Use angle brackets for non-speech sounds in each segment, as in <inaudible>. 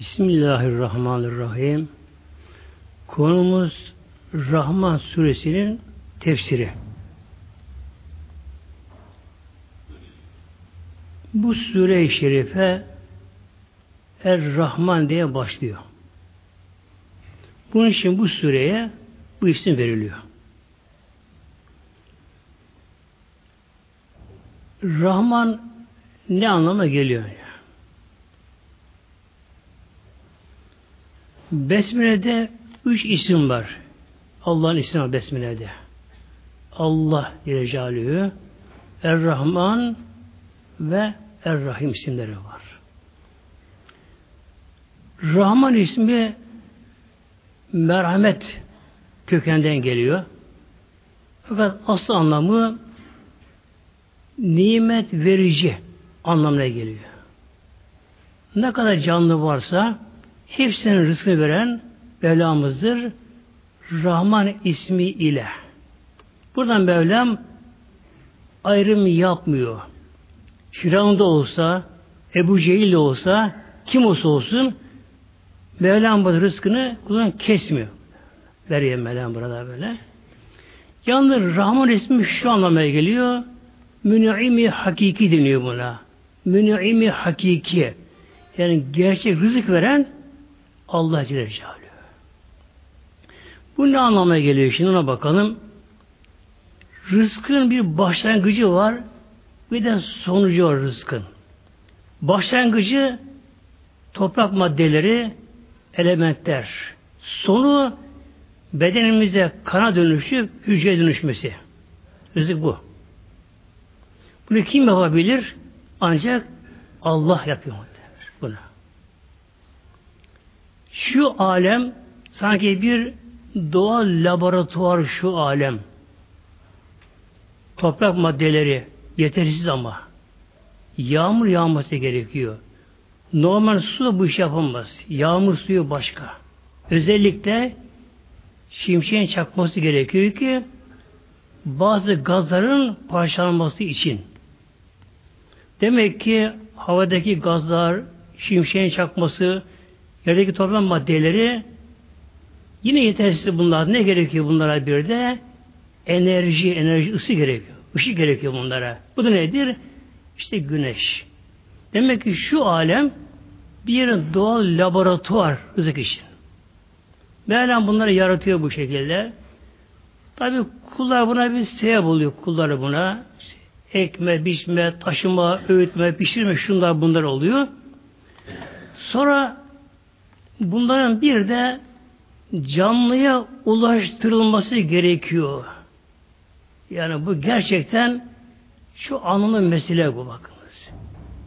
Bismillahirrahmanirrahim. Konumuz Rahman suresinin tefsiri. Bu sure-i şerife Er-Rahman diye başlıyor. Bunun için bu sureye bu isim veriliyor. Rahman ne anlama geliyor? Besmele'de üç isim var. Allah'ın ismi var Besmele'de. Allah Celle Er-Rahman ve Er-Rahim isimleri var. Rahman ismi merhamet kökenden geliyor. Fakat asıl anlamı nimet verici anlamına geliyor. Ne kadar canlı varsa hepsinin rızkını veren Mevlamızdır. Rahman ismi ile. Buradan Mevlam ayrım yapmıyor. Firavun olsa, Ebu Cehil de olsa, kim olsa olsun Mevlam bu rızkını kuldan kesmiyor. Veriyor Mevlam burada böyle. Yalnız Rahman ismi şu anlamaya geliyor. Mün'imi hakiki deniyor buna. Mün'imi hakiki. Yani gerçek rızık veren Allah Celle Celaluhu. Bu ne anlamaya geliyor şimdi ona bakalım. Rızkın bir başlangıcı var bir de sonucu var rızkın. Başlangıcı toprak maddeleri, elementler. Sonu bedenimize kana dönüşüp hücreye dönüşmesi. Rızık bu. Bunu kim yapabilir? Ancak Allah yapıyor bunu. Şu alem sanki bir doğal laboratuvar şu alem. Toprak maddeleri yetersiz ama. Yağmur yağması gerekiyor. Normal su bu iş yapamaz. Yağmur suyu başka. Özellikle şimşeğin çakması gerekiyor ki bazı gazların parçalanması için. Demek ki havadaki gazlar, şimşeğin çakması, yerdeki toplam maddeleri yine yetersiz bunlar. Ne gerekiyor bunlara bir de? Enerji, enerji, ısı gerekiyor. Işık gerekiyor bunlara. Bu da nedir? İşte güneş. Demek ki şu alem bir doğal laboratuvar rızık için. Mevlam bunları yaratıyor bu şekilde. Tabi kullar buna bir sebep oluyor kulları buna. Ekme, biçme, taşıma, öğütme, pişirme şunlar bunlar oluyor. Sonra bunların bir de canlıya ulaştırılması gerekiyor. Yani bu gerçekten şu anlamda mesele bu bakınız.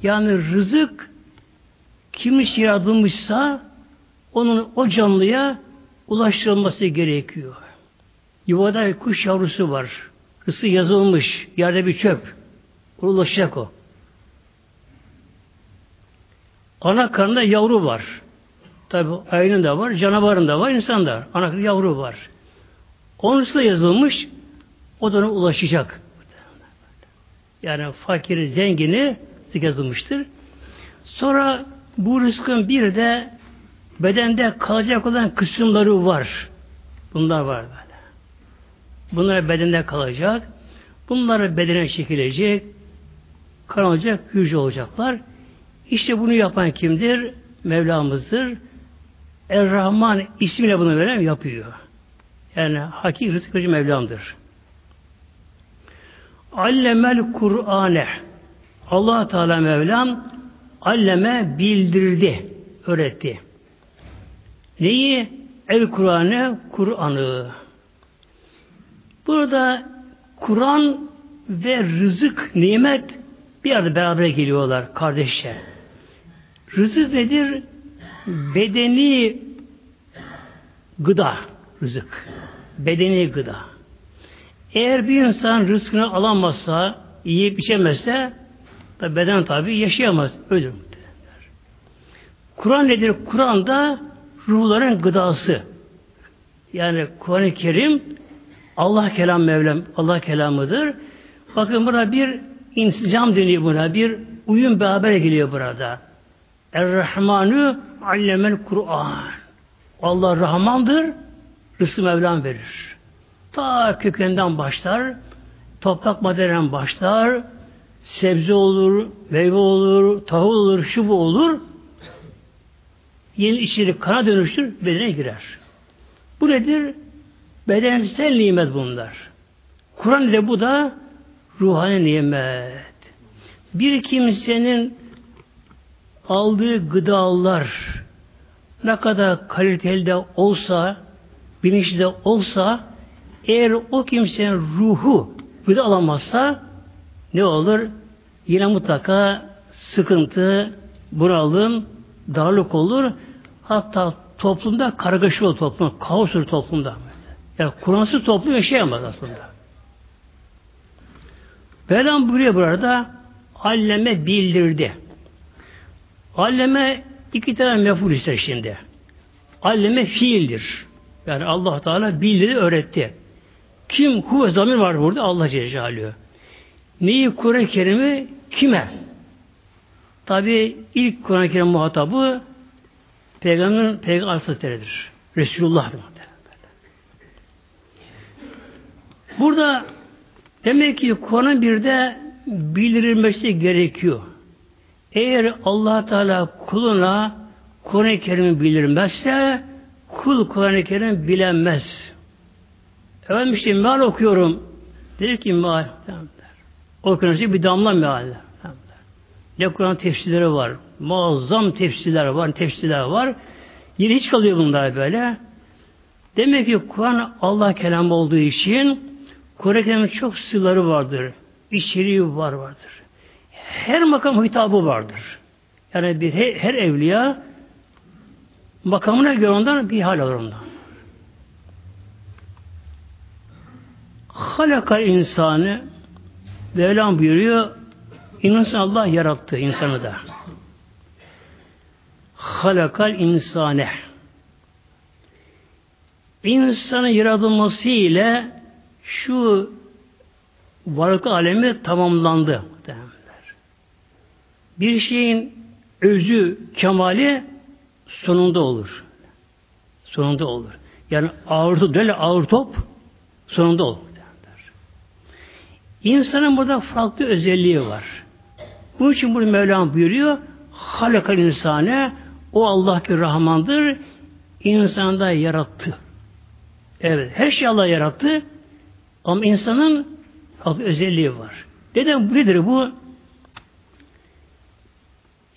Yani rızık kim için yaratılmışsa onun o canlıya ulaştırılması gerekiyor. Yuvada kuş yavrusu var. Rızkı yazılmış. Yerde bir çöp. Ulaşacak o. Ana karnında yavru var. Tabi ayının da var, canavarın da var, insan da. Ana karnında yavru var. Onun da yazılmış. O da ona ulaşacak. Yani fakiri, zengini yazılmıştır. Sonra bu rızkın bir de bedende kalacak olan kısımları var. Bunlar var böyle. Bunlar bedende kalacak. Bunlar bedene çekilecek. Kan olacak, hücre olacaklar. İşte bunu yapan kimdir? Mevlamızdır. Er-Rahman ismiyle bunu veren yapıyor. Yani hakiki rızık Mevlam'dır. Allemel Kur'ane allah Teala Mevlam alleme bildirdi, öğretti. Neyi? El Kur'an'ı, Kur'an'ı. Burada Kur'an ve rızık, nimet bir arada beraber geliyorlar kardeşler. Rızık nedir? Bedeni gıda, rızık. Bedeni gıda. Eğer bir insan rızkını alamazsa, yiyip içemezse, tabi beden tabi yaşayamaz, ölür. Kur'an nedir? Kur'an da ruhların gıdası. Yani Kur'an-ı Kerim Allah kelam Mevlam, Allah kelamıdır. Bakın burada bir insicam deniyor buna, bir uyum beraber geliyor burada. Er-Rahmanü allemel Kur'an. Allah Rahmandır, rızkı Mevlam verir. Ta kökenden başlar, toprak maddeden başlar, sebze olur, meyve olur, tahıl olur, şu bu olur. Yeni içerik kana dönüştür, bedene girer. Bu nedir? Bedensel nimet bunlar. Kur'an ile bu da ruhani nimet. Bir kimsenin aldığı gıdalar ne kadar kaliteli de olsa, bilinçli de olsa, eğer o kimsenin ruhu gıda alamazsa ne olur? Yine mutlaka sıkıntı, bunalım, darlık olur. Hatta toplumda kargaşa olur toplum, kaos olur toplumda. Yani Kur'ansız toplum yaşayamaz aslında. Mevlam buyuruyor burada alleme bildirdi. Alleme iki tane meful ister şimdi. Alleme fiildir. Yani Allah Teala bildirdi, öğretti. Kim kuvve zamir var burada? Allah Celle. Neyi Kur'an-ı Kerim'i kime? Tabi ilk Kur'an-ı Kerim muhatabı Peygamberin Peygamber Hazretleri'dir. Resulullah'dır. Burada demek ki Kur'an'ın bir de bildirilmesi gerekiyor. Eğer allah Teala kuluna Kur'an-ı Kerim'i bildirmezse kul Kur'an-ı Kerim bilemez. Efendim işte meal okuyorum. Der ki meal. Okuyorsun bir damla meal. Ne Kur'an tefsirleri var. Muazzam tefsirler var. Tefsirler var. Yine hiç kalıyor bunlar böyle. Demek ki Kur'an Allah kelamı olduğu için Kur'an-ı çok sırları vardır. İçeriği var vardır. Her makam hitabı vardır. Yani bir her, her evliya makamına göre ondan bir hal alır ondan. Halaka insanı Mevlam buyuruyor İnsan Allah yarattı insanı da. Halakal insane. İnsanın yaratılması ile şu varlık alemi tamamlandı. Bir şeyin özü, kemali sonunda olur. Sonunda olur. Yani ağır top, böyle ağır top sonunda olur. İnsanın burada farklı özelliği var. Bunun için burada Mevlam buyuruyor halakal insane o Allah ki Rahmandır insanda yarattı. Evet, her şey Allah yarattı ama insanın farklı özelliği var. Neden bu nedir bu?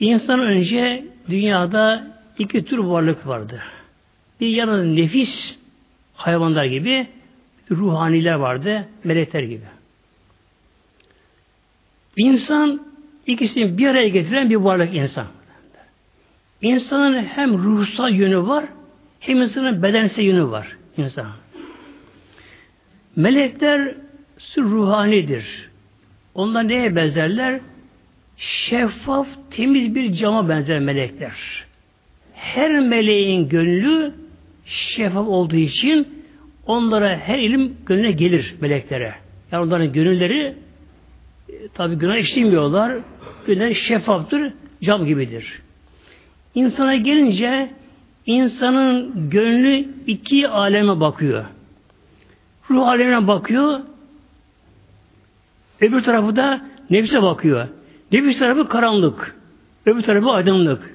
İnsan önce dünyada iki tür varlık vardı. Bir yanında nefis hayvanlar gibi ruhaniler vardı, melekler gibi. İnsan ikisini bir araya getiren bir varlık insan. İnsanın hem ruhsal yönü var, hem insanın bedensel yönü var insan. Melekler ruhanidir. Onlar neye benzerler? Şeffaf, temiz bir cama benzer melekler. Her meleğin gönlü şeffaf olduğu için onlara her ilim gönlüne gelir meleklere. Yani onların gönülleri e, tabi günah işlemiyorlar. Günah şeffaftır, cam gibidir. İnsana gelince insanın gönlü iki aleme bakıyor. Ruh alemine bakıyor. Öbür tarafı da nefse bakıyor. Nefis tarafı karanlık. Öbür tarafı aydınlık.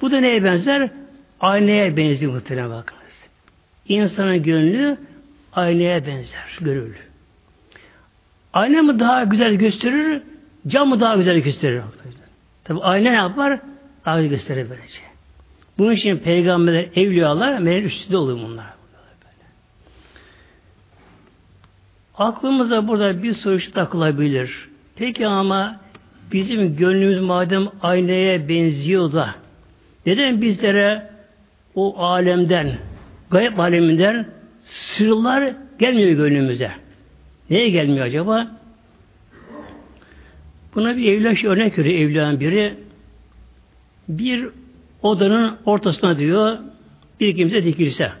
Bu da neye benzer? Aynaya benziyor muhtemelen bakınız. İnsanın gönlü aynaya benzer, görülür. Ayna mı daha güzel gösterir, cam mı daha güzel gösterir? Tabi ayna ne yapar? Güzel gösterir böylece. Bunun için peygamberler, evliyalar melek üstünde oluyor bunlar. Aklımıza burada bir soru şu takılabilir. Peki ama bizim gönlümüz madem aynaya benziyor da neden bizlere o alemden, gayb aleminden sırlar gelmiyor gönlümüze? Neye gelmiyor acaba? Buna bir evliya örnek veriyor evliyanın biri. Bir odanın ortasına diyor bir kimse dikilse.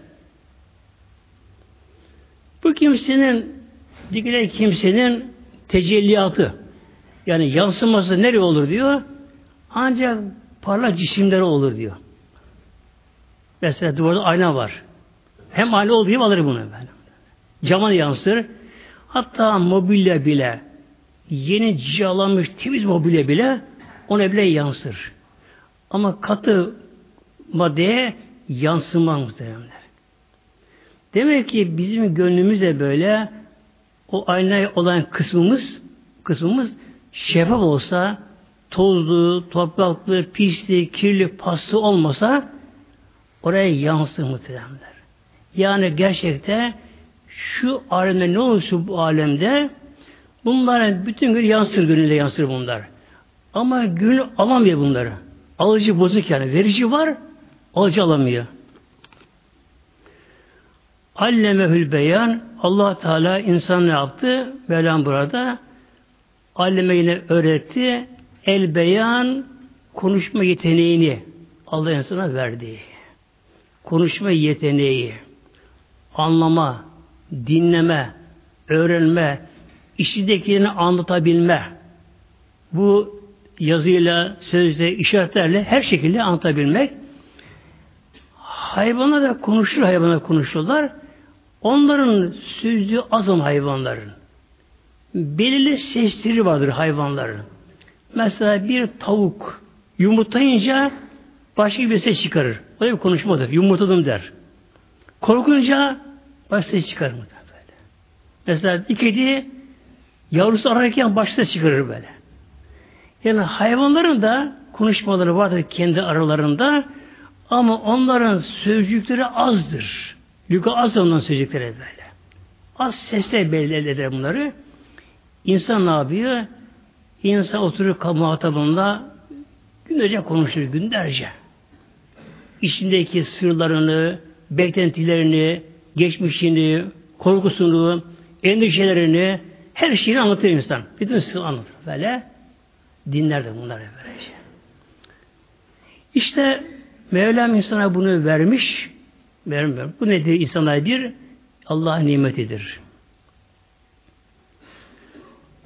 Bu kimsenin dikilen kimsenin tecelliyatı yani yansıması nereye olur diyor. Ancak parlak cisimleri olur diyor. Mesela duvarda ayna var. Hem ayna olduğu gibi alır bunu. Ben. Cama yansır. Hatta mobilya bile yeni cilalanmış temiz mobilya bile ona bile yansır. Ama katı maddeye yansımaz muhteremler. Demek ki bizim gönlümüzde böyle o aynaya olan kısmımız kısmımız şeffaf olsa tozlu, topraklı, pisli, kirli, paslı olmasa oraya yansır muhteremler. Yani gerçekte şu alemde ne olursa bu alemde bunların bütün gün yansır gönülde yansır bunlar. Ama gönül alamıyor bunları. Alıcı bozuk yani. Verici var, alıcı alamıyor. Allemehül beyan Allah Teala insan ne yaptı? Mevlam burada alleme yine öğretti. El beyan konuşma yeteneğini Allah insana verdi. Konuşma yeteneği, anlama, dinleme, öğrenme, işindekilerini anlatabilme. Bu yazıyla, sözle, işaretlerle her şekilde anlatabilmek. Hayvanlar da konuşur, hayvanlar konuşurlar. Onların sözlü azam hayvanların. Belirli sesleri vardır hayvanların. Mesela bir tavuk yumurtlayınca başka bir ses çıkarır. O da bir konuşmadır. Yumurtadım der. Korkunca başka ses çıkarır. Böyle. Mesela bir kedi yavrusu ararken başka ses çıkarır böyle. Yani hayvanların da konuşmaları vardır kendi aralarında ama onların sözcükleri azdır. Lüga az ondan sözcükleri böyle. Az sesle belli eder bunları. İnsan ne yapıyor? İnsan oturuyor muhatabında günlerce konuşur, günlerce. İçindeki sırlarını, beklentilerini, geçmişini, korkusunu, endişelerini, her şeyini anlatır insan. Bütün sır anlatır böyle. Dinler de bunlar böylece. İşte Mevlam insana bunu vermiş. Vermiyor. Bu nedir? İnsana bir Allah'ın nimetidir.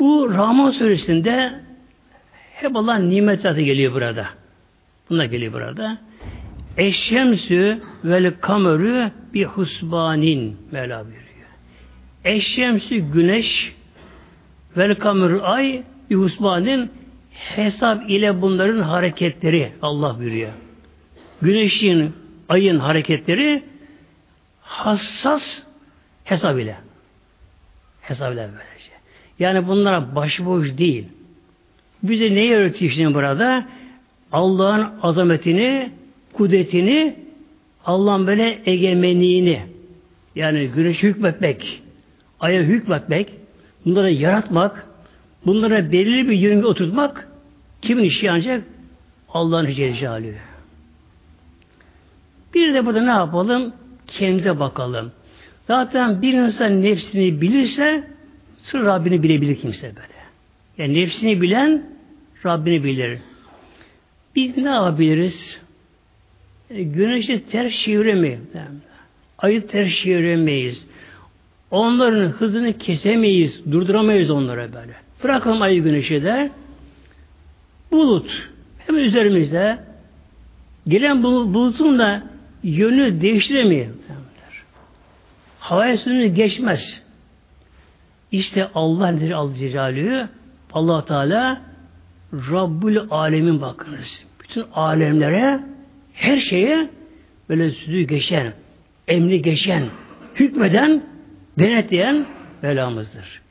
Bu Rahman suresinde hep Allah'ın nimet zatı geliyor burada. Bunlar geliyor burada. Eşşemsü vel kamerü bir husbanin Mevla buyuruyor. Eşşemsü güneş vel kamerü ay bir husbanin hesap ile bunların hareketleri Allah buyuruyor. Güneşin, ayın hareketleri hassas hesap ile. Hesap ile böylece. Yani bunlara başıboş değil. Bize neyi öğretiyor şimdi burada? Allah'ın azametini, kudretini, Allah'ın böyle egemenliğini, yani güneş hükmetmek, aya hükmetmek, bunları yaratmak, bunlara belirli bir yörünge oturtmak kimin işi ancak? Allah'ın Celle Bir de burada ne yapalım? Kendimize bakalım. Zaten bir insan nefsini bilirse sır Rabbini bilebilir kimse böyle. Yani nefsini bilen Rabbini bilir. Biz ne yapabiliriz? E, güneşi ters çeviremeyiz. Ayı ters çeviremeyiz. Onların hızını kesemeyiz, durduramayız onlara böyle. Bırakalım ayı güneşi de bulut hemen üzerimizde gelen bulutun da yönü değiştiremeyiz. Havaya suyunu geçmez. İşte Allah nedir Allah Celaluhu? allah Teala Rabbül Alemin bakınız. Bütün alemlere her şeye böyle sözü geçen, emri geçen, hükmeden, denetleyen belamızdır.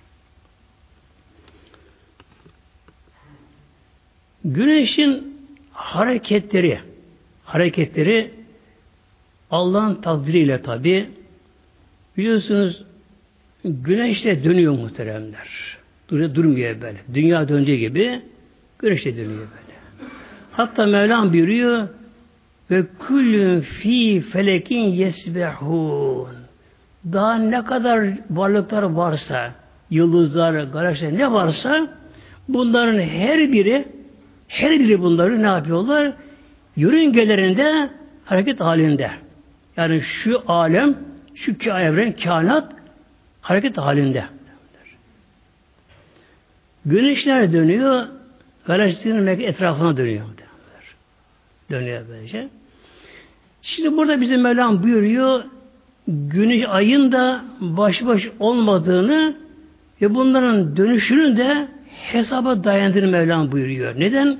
Güneşin hareketleri, hareketleri Allah'ın takdiriyle tabi. Biliyorsunuz güneş de dönüyor muhteremler. Duruyor, durmuyor böyle. Dünya döndüğü gibi güneş de dönüyor böyle. Hatta Mevlam buyuruyor ve kullün fi felekin yesbehun. Daha ne kadar varlıklar varsa, yıldızlar, galaksiler ne varsa bunların her biri her biri bunları ne yapıyorlar? Yörüngelerinde hareket halinde. Yani şu alem, şu evren, kainat hareket halinde. Güneşler dönüyor, galaksilerin etrafına dönüyor. Dönüyor böylece. Şimdi burada bizim Mevlam buyuruyor güneş ayın da baş baş olmadığını ve bunların dönüşünü de hesaba dayandığını Mevlam buyuruyor. Neden?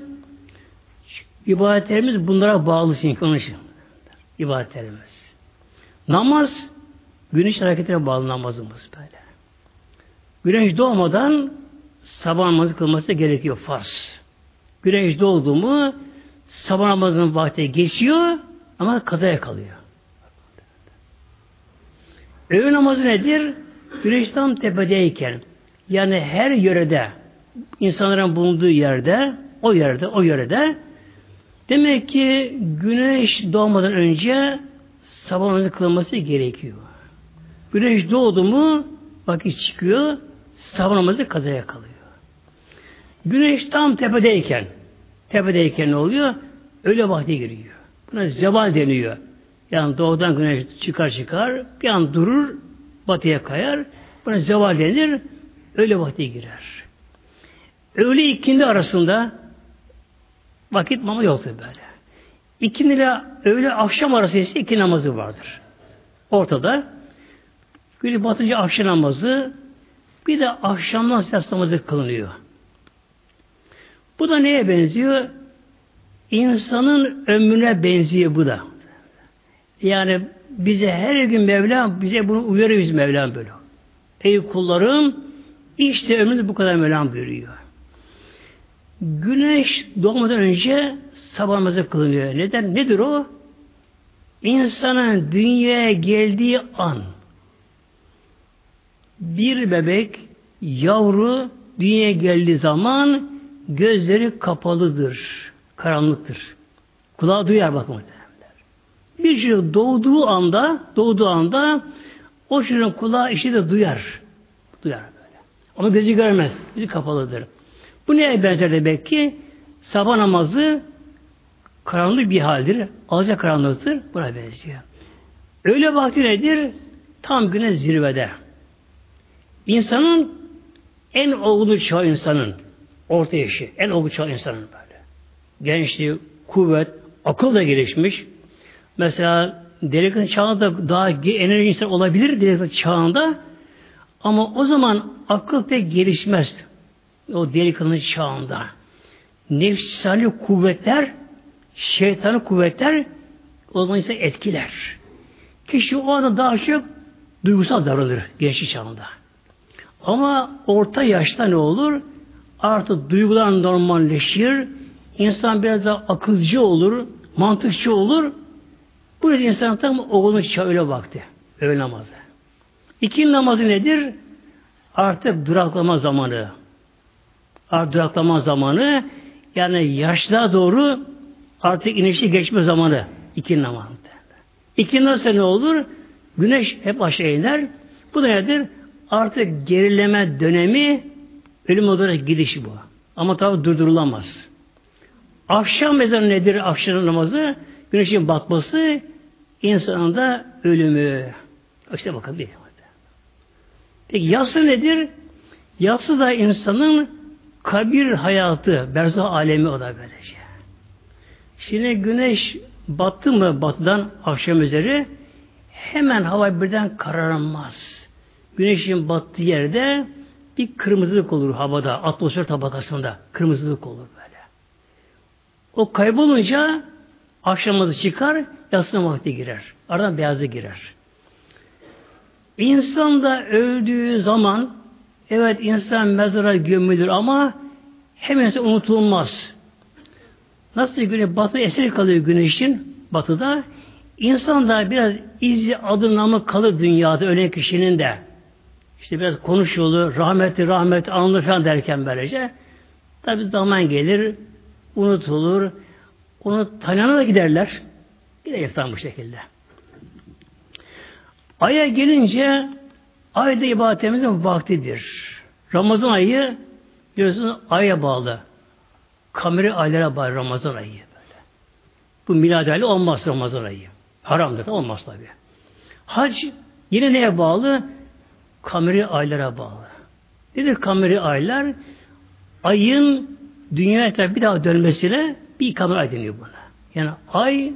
İbadetlerimiz bunlara bağlı çünkü onun için. İbadetlerimiz. Namaz güneş hareketine bağlı namazımız böyle. Güneş doğmadan sabah namazı kılması gerekiyor farz. Güneş doğdu mu sabah namazının vakti geçiyor ama kazaya kalıyor. Öğün namazı nedir? Güneş tam tepedeyken yani her yörede insanların bulunduğu yerde o yerde o yörede demek ki güneş doğmadan önce sabah namazı kılınması gerekiyor. Güneş doğdu mu vakit çıkıyor sabah namazı kazaya kalıyor. Güneş tam tepedeyken tepedeyken ne oluyor? Öyle vakti giriyor. Buna zeval deniyor. Yani doğudan güneş çıkar çıkar, bir an durur, batıya kayar. Buna zeval denir, öyle vakti girer. Öğle ikindi arasında vakit mama yoktur böyle. İkindi ile öğle akşam arası ise iki namazı vardır. Ortada. Bir batınca akşam namazı, bir de akşamdan ses namazı kılınıyor. Bu da neye benziyor? İnsanın ömrüne benziyor bu da. Yani bize her gün Mevlam bize bunu uyarıyor biz Mevlam böyle. Ey kullarım işte ömrünüz bu kadar Mevlam buyuruyor. Güneş doğmadan önce sabah namazı kılınıyor. Neden? Nedir o? İnsanın dünyaya geldiği an bir bebek yavru dünyaya geldiği zaman gözleri kapalıdır. Karanlıktır. Kulağı duyar bakın. Bir çocuk doğduğu anda doğduğu anda o çocuğun kulağı işi de duyar. Duyar böyle. Ama gözü görmez. Gözü kapalıdır. Bu neye benzer demek ki? Sabah namazı karanlık bir haldir. Alacak karanlıktır. Buna benziyor. Öyle vakti nedir? Tam güne zirvede. İnsanın en olgun çağı insanın orta yaşı, en olgun çağı insanın böyle. Gençliği, kuvvet, akıl da gelişmiş. Mesela delikanlı çağında daha enerji insan olabilir delikanlı çağında ama o zaman akıl pek gelişmez. O delikanlı çağında. Nefsani kuvvetler, şeytanı kuvvetler o zaman ise etkiler. Kişi o anda daha çok duygusal davranır gençlik çağında. Ama orta yaşta ne olur? Artık duygular normalleşir. İnsan biraz daha akılcı olur, mantıkçı olur. Bu yüzden insan tam oğlunu çağ öyle vakti. Öğle namazı. İkinci namazı nedir? Artık duraklama zamanı. Artık duraklama zamanı yani yaşlığa doğru artık inişi geçme zamanı. İkinci namazı. İkinci nasıl ne olur? Güneş hep aşağı iner. Bu da nedir? Artık gerileme dönemi ölüm olarak gidişi bu. Ama tabi durdurulamaz. Akşam ezanı nedir? Akşam namazı güneşin batması insanın da ölümü. İşte bakın bir. Peki yası nedir? Yası da insanın kabir hayatı, berzah alemi o da böylece. Şimdi güneş battı mı batıdan akşam üzeri hemen hava birden kararmaz. Güneşin battığı yerde bir kırmızılık olur havada, atmosfer tabakasında kırmızılık olur böyle. O kaybolunca akşamızı çıkar, yasına vakti girer. Aradan beyazı girer. İnsan da öldüğü zaman evet insan mezara gömülür ama hemen unutulmaz. Nasıl güneş batı esir kalıyor güneşin batıda insan da biraz izi adı namı kalır dünyada ölen kişinin de. İşte biraz konuşulur, rahmetli rahmetli anılır falan derken böylece. Tabi zaman gelir, unutulur. Onu tanıyana da giderler. Gider iftar bu şekilde. Aya gelince ayda ibadetimizin vaktidir. Ramazan ayı biliyorsunuz aya bağlı. Kameri aylara bağlı Ramazan ayı. Böyle. Bu milad ayı olmaz Ramazan ayı. Haramdır olmaz tabi. Hac yine neye bağlı? Kameri aylara bağlı. Nedir kameri aylar? Ayın dünya etrafı bir daha dönmesine bir kamera ay deniyor buna. Yani ay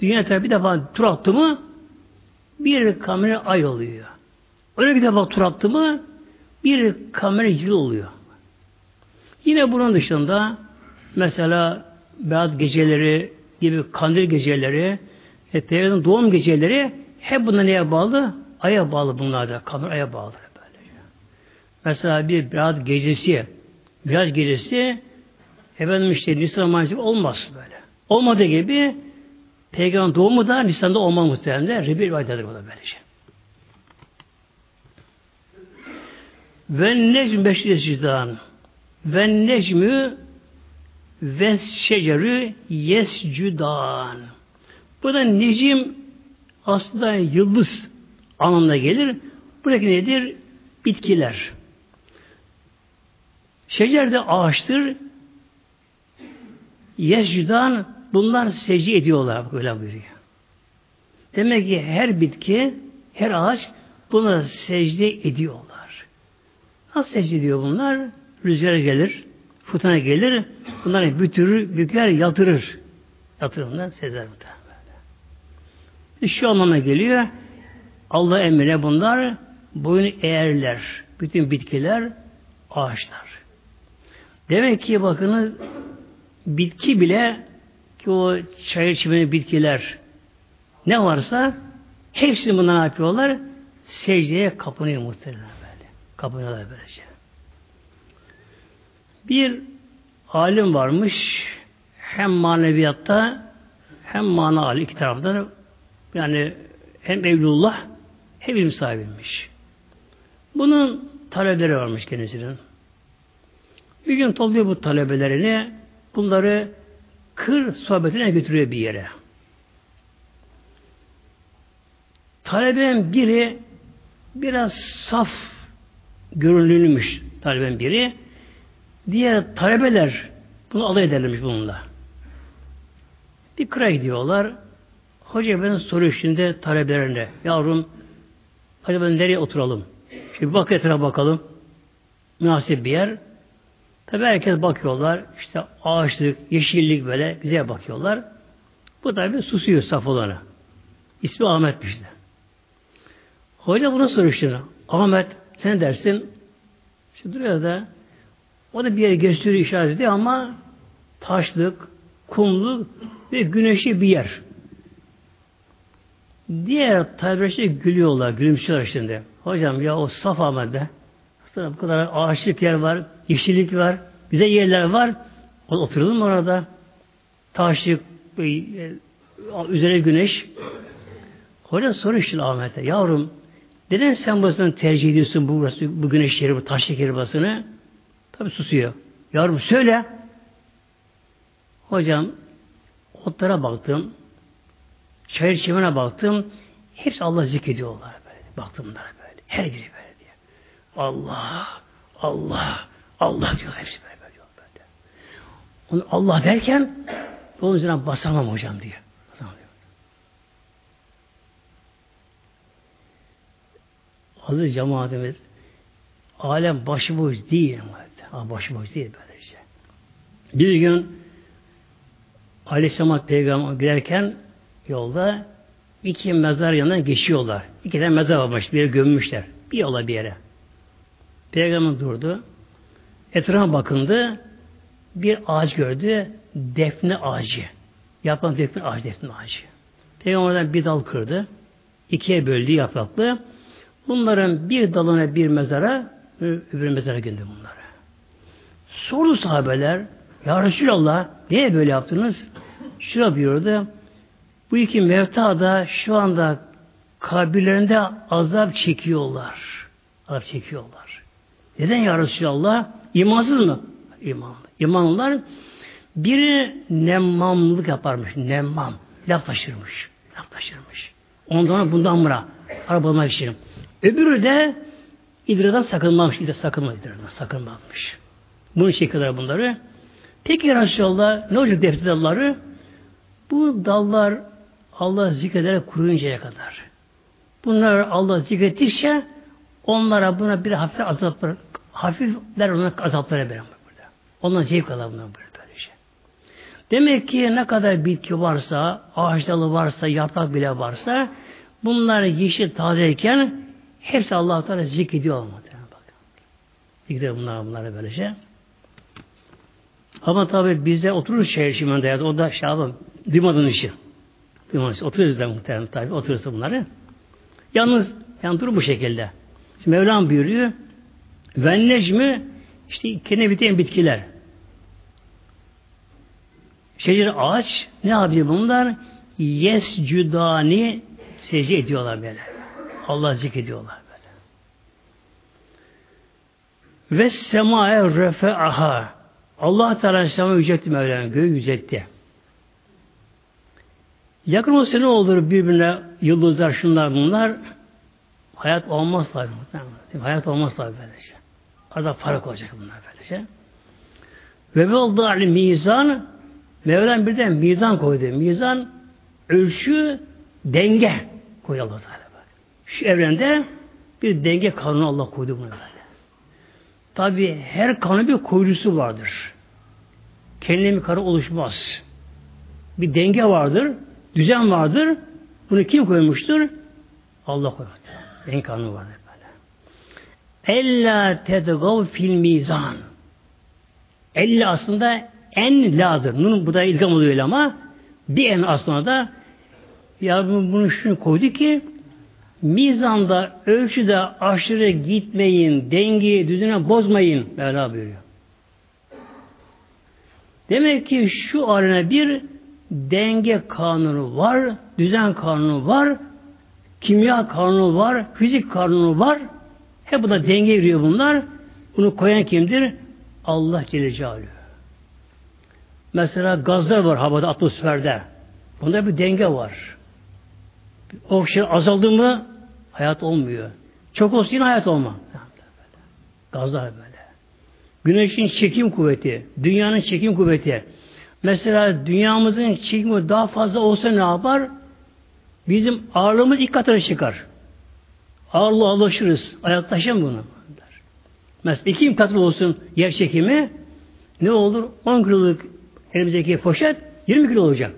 dünya tarafı bir defa tur attı mı bir kamera ay oluyor. Öyle bir defa tur attı mı bir kamera yıl oluyor. Yine bunun dışında mesela Berat geceleri gibi kandil geceleri e, doğum geceleri hep bunlar neye bağlı? Aya bağlı bunlar da. Kamera aya bağlı. Böyle. Mesela bir Berat gecesi Berat gecesi efendim işte Nisan Mayıs olmaz böyle. Olmadığı gibi Peygamber doğumu da Nisan'da olmaz muhtemelen. Rebir aydadır bu da böylece. Ve necm beşresidan ve necmü ve şecerü yescudan. Bu da necim aslında yıldız anlamına gelir. Buradaki nedir? Bitkiler. Şecer de ağaçtır. Yescudan bunlar secde ediyorlar. Böyle buyuruyor. Demek ki her bitki, her ağaç buna secde ediyorlar. Nasıl secde ediyor bunlar? Rüzgar gelir, fırtına gelir, bunları bütürür, büker, yatırır. Bunlar, sezer bunlar. Şu anlama geliyor, Allah emrine bunlar boyun eğerler. Bütün bitkiler, ağaçlar. Demek ki bakınız bitki bile ki o çayır çimenin bitkiler ne varsa hepsini bundan yapıyorlar? Secdeye kapınıyor muhtemelen böyle. Kapınıyorlar böylece. Bir alim varmış hem maneviyatta hem mana iki taraftan yani hem evlullah hem ilim sahibiymiş. Bunun talebeleri varmış kendisinin. Bir gün topluyor bu talebelerini bunları kır sohbetine götürüyor bir yere. Taleben biri biraz saf görünümlüymüş taleben biri. Diğer talebeler bunu alay ederlermiş bununla. Bir kıra gidiyorlar. Hoca ben soruyor şimdi talebelerine. Yavrum acaba nereye oturalım? Şimdi bak etrafa bakalım. Münasip bir yer. Tabi herkes bakıyorlar. İşte ağaçlık, yeşillik böyle güzel bakıyorlar. Bu tabi susuyor saf olanı. İsmi Ahmet'miş de. Hoca bunu soruyor Ahmet sen dersin işte duruyor da o da bir yere gösteriyor işaret ediyor ama taşlık, kumlu ve güneşli bir yer. Diğer tabirçi gülüyorlar, gülümsüyorlar şimdi. Hocam ya o saf Ahmet'de bu kadar ağaçlık yer var, yeşillik var, güzel yerler var. O oturalım mı orada? Taşlık, e, üzerine güneş. Hoca soruyor şimdi Ahmet'e, yavrum neden sen burasını tercih ediyorsun bu, burası, bu güneş yeri, bu taşlık yeri basını? Tabi susuyor. Yavrum söyle. Hocam otlara baktım. Çayır çimene baktım. Hepsi Allah zikrediyorlar böyle. Baktım bunlara böyle. Her biri böyle diye. Allah, Allah, Allah diyor hepsi böyle, böyle diyor böyle. Onu Allah derken onun üzerine basamam hocam diyor. Basamam diyor. Aziz cemaatimiz alem başıboş değil. Başıboş değil böylece. Bir gün Aleyhisselam Peygamber giderken yolda iki mezar yanından geçiyorlar. İki tane mezar varmış. Bir yere gömmüşler. Bir yola bir yere. Peygamber durdu. Etrafa bakındı. Bir ağaç gördü. Defne ağacı. Yapan defne ağacı, defne ağacı. Peygamberden bir dal kırdı. İkiye böldü yapraklı. Bunların bir dalına bir mezara, öbür mezara gönderdi bunları. Sordu sahabeler, Ya Resulallah, niye böyle yaptınız? Şura buyurdu, bu iki mevta da şu anda kabirlerinde azap çekiyorlar. Azap çekiyorlar. Neden ya Resulallah? İmansız mı? İmanlı. İmanlılar biri nemmamlık yaparmış. Nemmam. Laf taşırmış. Laf taşırmış. Ondan bundan mıra. Arabalamak için. Öbürü de idradan sakınmamış. İdra sakınma idradan sakınmamış. Bunu çekiyorlar bunları. Peki Resulallah ne olacak defter dalları? Bu dallar Allah zikrederek kuruyuncaya kadar. Bunlar Allah zikrettikçe onlara buna bir hafif azaplar, hafifler ona azaplara verir burada. Ondan zevk alır bunlar böyle böylece. Demek ki ne kadar bitki varsa, ağaç dalı varsa, yaprak bile varsa bunlar yeşil tazeyken hepsi Allah Teala zikrediyor olmadı. Zikrediyor bunlar bunları böylece. Ama tabi bize oturur şehir şimdinde ya o da yapalım, duymadığın işi. İşi. Oturuyoruz da muhtemelen tabi, oturuyorsa bunları. Yalnız, yani dur bu şekilde. Şimdi Mevlam buyuruyor, ve işte kendine biten bitkiler. Şecer ağaç, ne yapıyor bunlar? Yes cüdani secde ediyorlar böyle. Allah zikrediyorlar böyle. Ve sema'e refe'aha Allah Teala sema yüceltti Mevlana, göğü yüceltti. Yakın olsa ne olur birbirine yıldızlar, şunlar bunlar hayat olmaz tabi. Hayat olmaz tabi böylece. Arada fark olacak bunlar böylece. Ve ali mizan Mevlam birden mizan koydu. Mizan ölçü denge koydu Allah Teala. Şu evrende bir denge kanunu Allah koydu bunu böyle. Tabi her kanun bir kuyrusu vardır. Kendine bir karı oluşmaz. Bir denge vardır, düzen vardır. Bunu kim koymuştur? Allah koymuştur. Denge kanunu vardır böyle. Ella tedgav fil mizan. Elle aslında en la'dır. Nun bu da ilgam oluyor ama bir en aslında da ya bunu şunu koydu ki mizanda ölçüde aşırı gitmeyin, dengeyi, düzene bozmayın Mevla buyuruyor. Demek ki şu arena bir denge kanunu var, düzen kanunu var, kimya kanunu var, fizik kanunu var. Hep bu da denge yürüyor bunlar. Bunu koyan kimdir? Allah Celle Celaluhu. Mesela gazlar var havada, atmosferde. Bunda bir denge var. Oksijen azaldı mı hayat olmuyor. Çok olsun yine hayat olmaz. Gazlar böyle. Güneşin çekim kuvveti, dünyanın çekim kuvveti. Mesela dünyamızın çekimi daha fazla olsa ne yapar? Bizim ağırlığımız ilk katına çıkar. Ağırlığa alışırız. Ayaktaşım bunu. Mesela iki katı olsun yer çekimi ne olur? 10 kiloluk elimizdeki poşet 20 kilo olacak.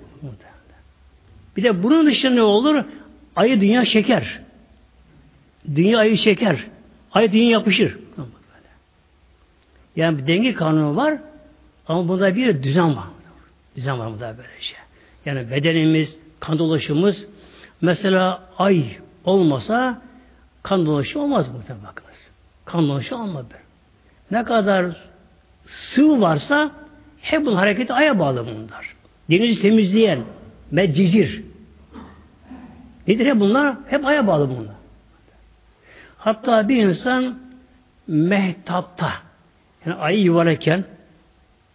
Bir de bunun dışında ne olur? Ayı dünya şeker. Dünya ayı şeker. Ayı dünya yapışır. Yani bir denge kanunu var ama bunda bir düzen var. Düzen var burada böyle şey. Yani bedenimiz, kan dolaşımız mesela ay olmasa kan dolaşımı olmaz burada bakınız. Kan dolaşımı olmaz. Ne kadar sıvı varsa hep bunun hareketi aya bağlı bunlar. Denizi temizleyen meccicir. Nedir hep bunlar? Hep aya bağlı bunlar. Hatta bir insan mehtapta yani ayı yuvarlarken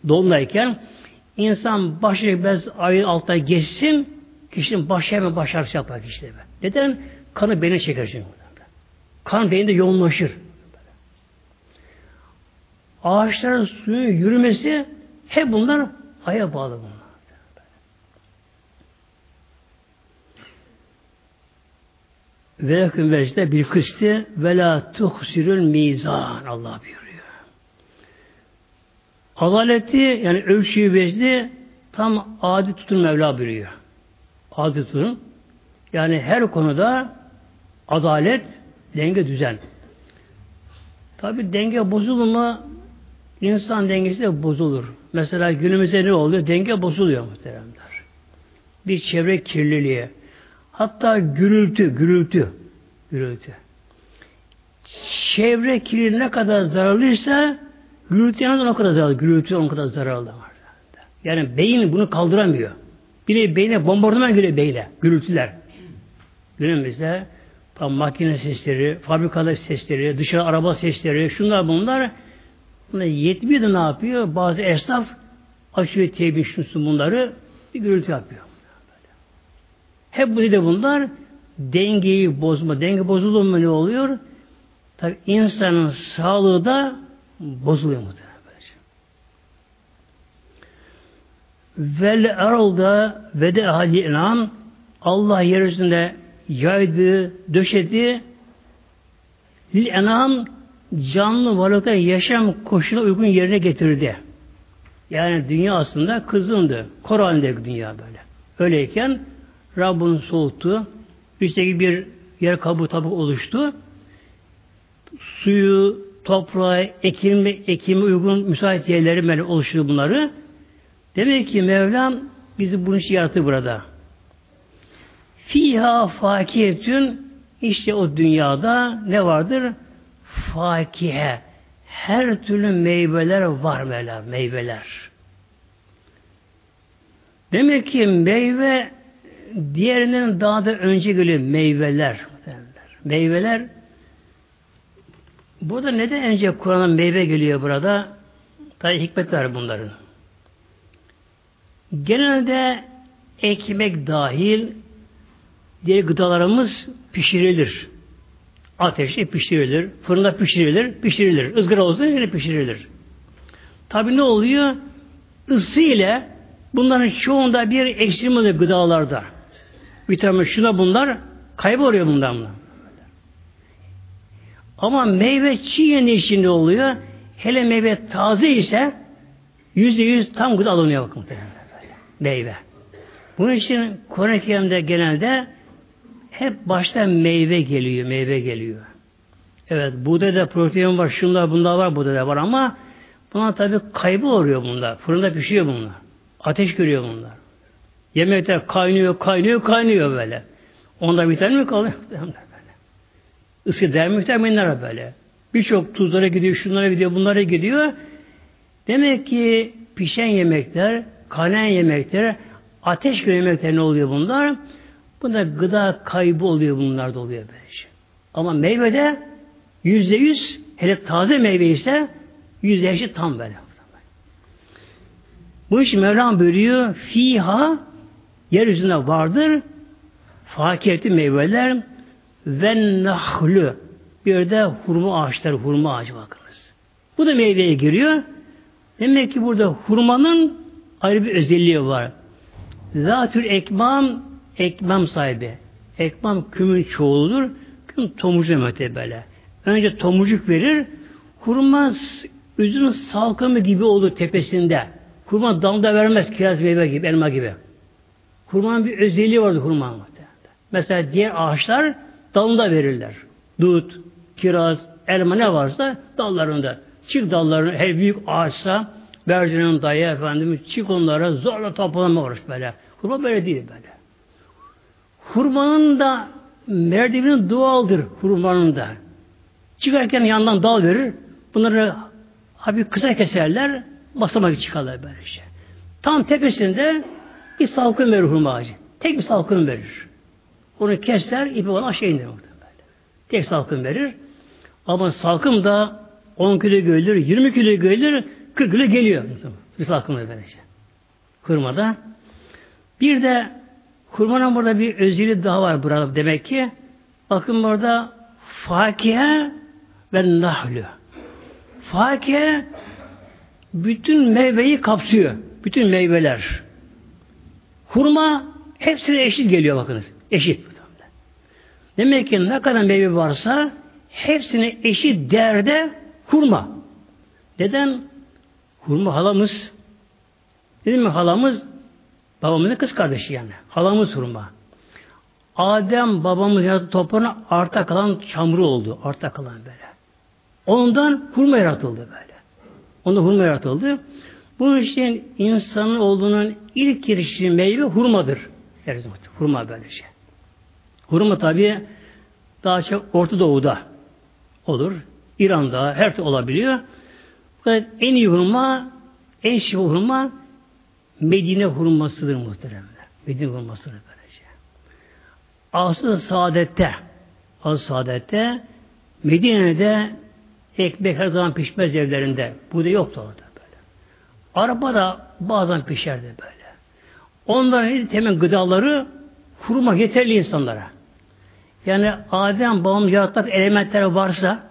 dolunayken insan başı biraz ayın altına geçsin kişinin başı hemen baş ağrısı yapar kişide. Neden? Kanı beyne çeker çünkü. Kan beyinde yoğunlaşır. Ağaçların suyun yürümesi hep bunlar aya bağlı bunlar. Ve yakın bir kıstı ve la tuhsirül mizan Allah buyuruyor. Adaleti yani ölçüyü vecdi tam adi tutun Mevla buyuruyor. Adi tutun. Yani her konuda adalet, denge, düzen. Tabi denge bozulur mu insan dengesi de bozulur. Mesela günümüzde ne oluyor? Denge bozuluyor muhteremler. Bir çevre kirliliği, Hatta gürültü, gürültü, gürültü. Çevre kirliliği ne kadar zararlıysa gürültü yalnız o kadar zararlı. Gürültü o kadar zararlı. Yani beyin bunu kaldıramıyor. Bir de beyne bombardıman geliyor beyle. Gürültüler. Günümüzde tam makine sesleri, fabrikalar sesleri, dışarı araba sesleri, şunlar bunlar bunlar yetmiyor da ne yapıyor? Bazı esnaf açıyor tebbi bunları bir gürültü yapıyor. Hep bu de bunlar dengeyi bozma. Denge bozulur mu ne oluyor? Tabi insanın sağlığı da bozuluyor muhtemelen. Vel erolda ve de ahali inam Allah yeryüzünde yaydı, döşedi lil enam canlı varlıkta yaşam koşuluna uygun yerine getirdi. Yani dünya aslında kızındı. Kor dünya böyle. Öyleyken Rabbin soğuttu. Üstteki bir yer kabuğu tabi oluştu. Suyu, toprağı, ekimi, ekimi uygun müsait yerleri böyle oluşturdu bunları. Demek ki Mevlam bizi bunun için yarattı burada. Fiha fakiyetün işte o dünyada ne vardır? Fakihe. Her türlü meyveler var Mevla, meyveler. Demek ki meyve diğerinden daha da önce geliyor meyveler. Meyveler burada neden önce Kur'an'a meyve geliyor burada? Tabi hikmet var bunların. Genelde ekmek dahil diğer gıdalarımız pişirilir. Ateşte pişirilir, fırında pişirilir, pişirilir. ızgara olsun yine pişirilir. Tabi ne oluyor? Isı ile bunların çoğunda bir ekstrem oluyor gıdalarda. Vitamin şuna bunlar kayboluyor bundan. Ama meyve çiğ yendiği oluyor? Hele meyve taze ise yüzde yüz tam gıda alınıyor bakın. Meyve. Bunun için Kur'an-ı Kerim'de genelde hep başta meyve geliyor, meyve geliyor. Evet, buğdayda protein var, şunlar bunlar var, buğdayda var ama buna tabi kaybı oluyor bunlar. Fırında pişiyor bunlar. Ateş görüyor bunlar. Yemekler kaynıyor, kaynıyor, kaynıyor böyle. Onda vitamin mi kalıyor? <laughs> Isı der vitaminler böyle. Birçok tuzlara gidiyor, şunlara gidiyor, bunlara gidiyor. Demek ki pişen yemekler, kaynayan yemekler, ateş göre yemekler ne oluyor bunlar? Bunda gıda kaybı oluyor bunlarda oluyor böyle şey. Ama meyvede yüzde yüz hele taze meyve ise yüzde eşit tam böyle. Bu iş Mevlam buyuruyor fiha yeryüzünde vardır fakiyeti meyveler ve nahlü bir de hurma ağaçları hurma ağacı bakınız. Bu da meyveye giriyor. Demek ki burada hurmanın ayrı bir özelliği var. Zatül ekmam ekmam sahibi. Ekmam kümün çoğuludur. Küm tomurcuk demektir böyle. Önce tomurcuk verir. Hurma üzümün salkımı gibi olur tepesinde. Hurma dalda vermez kiraz meyve gibi, elma gibi. Hurmanın bir özelliği vardır hurmanın. Mesela diğer ağaçlar dalında verirler. Dut, kiraz, elma ne varsa dallarında. Çık dallarını her büyük ağaçsa Berdi'nin dayı efendim çık onlara zorla toplama uğraş böyle. Hurma böyle değil böyle. Hurmanın da merdivinin doğaldır hurmanın da. Çıkarken yandan dal verir. Bunları hafif kısa keserler. Basamak çıkarlar böyle şey. Tam tepesinde bir salkım verir hurma ağacı. Tek bir salkım verir. Onu keser, ipi olan aşağı indirir. Böyle. Tek salkım verir. Ama salkım da 10 kilo gelir, 20 kilo gelir, 40 kilo geliyor. Bir salkım böylece. Hurmada. Bir de hurmanın burada bir özelliği daha var burada demek ki. Bakın burada fakihe ve nahlü. Fakihe bütün meyveyi kapsıyor. Bütün meyveler. Hurma hepsine eşit geliyor bakınız. Eşit. Demek ki ne kadar meyve varsa hepsine eşit değerde hurma. Neden? Hurma halamız. Dedim mi halamız? Babamızın kız kardeşi yani. Halamız hurma. Adem babamız yarattı toprağına arta kalan çamuru oldu. Arta kalan böyle. Ondan hurma yaratıldı böyle. Ondan hurma yaratıldı. Bu için insanın olduğunun ilk girişi meyve hurmadır. Zaman hurma böyle şey. Hurma tabi daha çok Orta Doğu'da olur. İran'da her türlü olabiliyor. Fakat en iyi hurma, en şifa hurma Medine hurmasıdır muhteremler. Medine hurmasıdır böylece. Asıl saadette asıl saadette Medine'de ekmek her zaman pişmez evlerinde. Bu da yoktu orada böyle. Arabada bazen pişerdi böyle. Onların temel gıdaları hurma yeterli insanlara. Yani Adem babam yarattık elementler varsa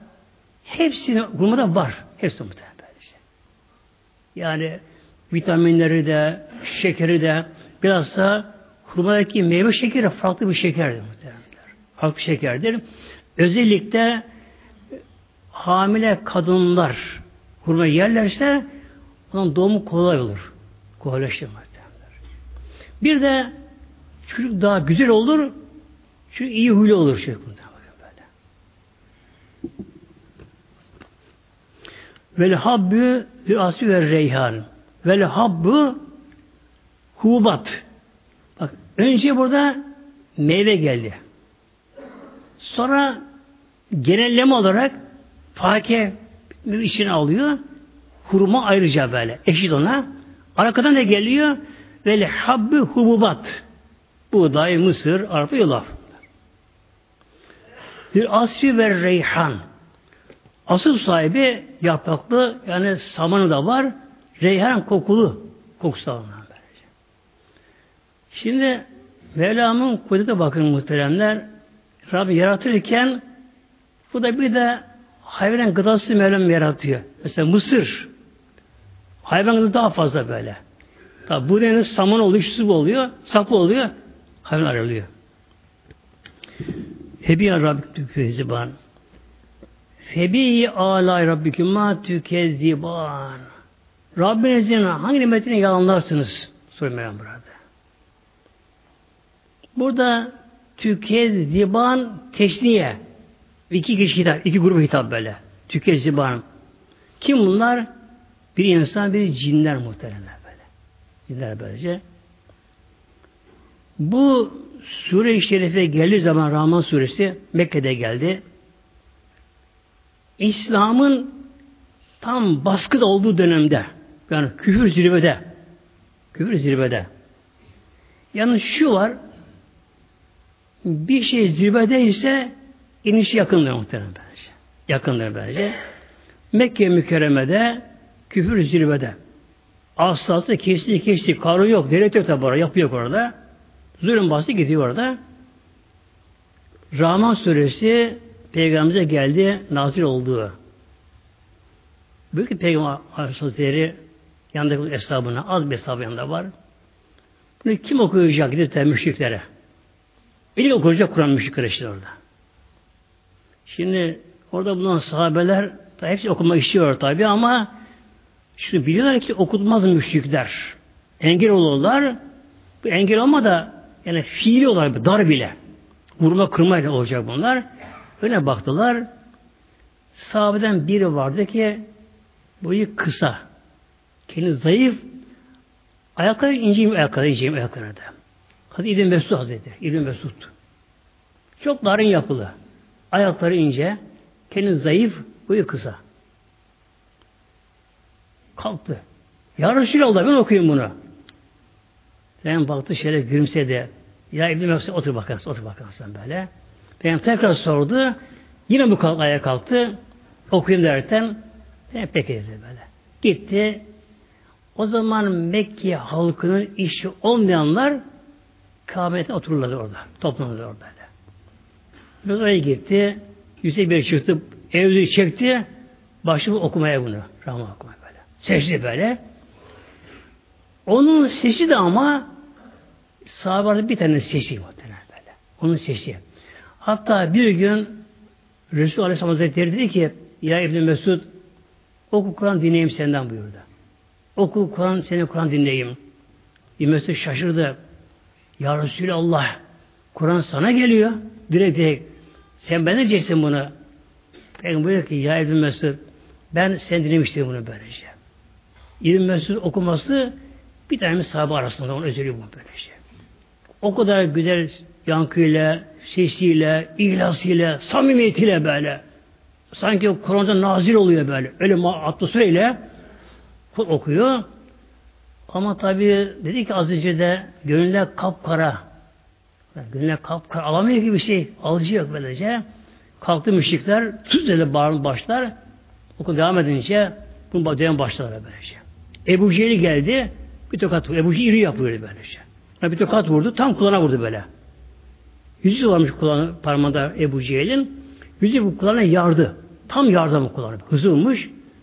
hepsini hurmada var. Hepsi muhtemelen. Yani vitaminleri de, şekeri de biraz da hurmadaki meyve şekeri farklı bir şekerdir muhtemelen. Farklı bir şekerdir. Özellikle hamile kadınlar hurma yerlerse onun doğumu kolay olur. Kolaylaşır Bir de çocuk daha güzel olur, şu iyi huylu olur çocuk bundan. Bakın böyle. Vel habbü asli ve reyhan. Vel habbü hubat. Bak önce burada meyve geldi. Sonra genelleme olarak fakir içine alıyor. Hurma ayrıca böyle. Eşit ona. Arkadan ne geliyor? Vel habbü hububat. Buğday, mısır, arpa, yulaf. Bir asri ve reyhan. Asıl sahibi yapraklı yani samanı da var. Reyhan kokulu. Kokusu da var. Şimdi Mevlam'ın kudrete bakın muhteremler. Rabbim yaratırken bu da bir de hayvan gıdası Mevlam yaratıyor. Mesela mısır. Hayvan gıdası daha fazla böyle. Tabi bu deniz saman oluyor, oluyor, sapı oluyor, hayvan ayrılıyor. Hebiya Rabbik tükezziban. Febi alay Rabbiküm ma tükezziban. Rabbinizin hangi nimetini yalanlarsınız? Soruyor burada. Burada tükezziban teşniye. İki kişi hitap, iki grubu hitap böyle. Tükezziban. Kim bunlar? Bir insan, bir cinler muhteremler böyle. Cinler böylece. Bu sure-i şerife geldiği zaman Rahman suresi Mekke'de geldi. İslam'ın tam baskıda olduğu dönemde yani küfür zirvede küfür zirvede yani şu var bir şey zirvede ise inişi yakındır muhtemelen bence. Yakındır bence. Mekke mükerremede küfür zirvede. Asası kesti kesti. Karı yok. Devlet yok tabi orada. Yapı yok orada. Zulüm bastı gidiyor orada. Rahman suresi Peygamberimize geldi. Nazil olduğu. Büyük Peygamber Hazretleri yanındaki hesabına az bir hesabı yanında var. Bunu kim okuyacak gidip de müşriklere? İlk okuyacak Kur'an müşrikler işte orada. Şimdi orada bulunan sahabeler hepsi okumak istiyor tabi ama şimdi biliyorlar ki okutmaz müşrikler. Engel olurlar. Bu engel olma da yani fiili olarak dar bile. Vurma kırma olacak bunlar. Öyle baktılar. Sahabeden biri vardı ki boyu kısa. Kendi zayıf. Ayakları inceyim ayakları inceyim ayakları da. Hadi İbn Mesud Hazretleri. İbn Mesud. Çok narin yapılı. Ayakları ince. Kendi zayıf. Boyu kısa. Kalktı. Ya Resulallah ben okuyayım bunu. Ben baktı şöyle gülümsedi. Ya İbn Mesud otur bakalım. Otur bakalım sen böyle. Ben tekrar sordu. Yine bu kalk, ayağa kalktı. Okuyayım derken peki dedi böyle. Gitti. O zaman Mekke halkının işi olmayanlar Kabe'ye otururlardı orada. Toplanırlar orada. Biraz oraya gitti. Yüksek bir çıktı. Evliyi çekti. Başladı okumaya bunu. Rahman okumaya böyle. Sesli böyle. Onun sesi de ama sahabelerden bir tane sesi muhtemelen böyle. Onun sesi. Hatta bir gün Resul Aleyhisselam Hazretleri dedi ki Ya İbn Mesud oku Kur'an dinleyeyim senden buyurdu. Oku Kur'an, seni Kur'an dinleyeyim. İbn Mesud şaşırdı. Ya Resulallah Kur'an sana geliyor. Direkt direkt. Sen benden diyeceksin bunu. Peygamber buyuruyor ki ya İbn Mesud ben sen dinlemiştim bunu böylece. İbn Mesud okuması bir tane sahabe arasında onun özelliği bu böylece. O kadar güzel yankıyla, sesiyle, ihlasıyla, samimiyetiyle böyle. Sanki Kur'an'da nazil oluyor böyle. Öyle atmosferiyle okuyor. Ama tabi dedi ki az önce de gönüller kapkara. Gönüller kapkara alamıyor gibi bir şey. Alıcı yok böylece. Kalktı müşrikler tuz dedi bağırın başlar. Okul devam edince bunu devam başlar böylece. Ebu Cehil geldi. Bir tokat vurdu. Ebu Cehil iri yapıyordu böylece. Bir tokat vurdu. Tam kulağına vurdu böyle. Yüzü varmış kulağına parmağında Ebu Cehil'in. Yüzü bu kulağına yardı. Tam yardı mı kulağına. Hızlı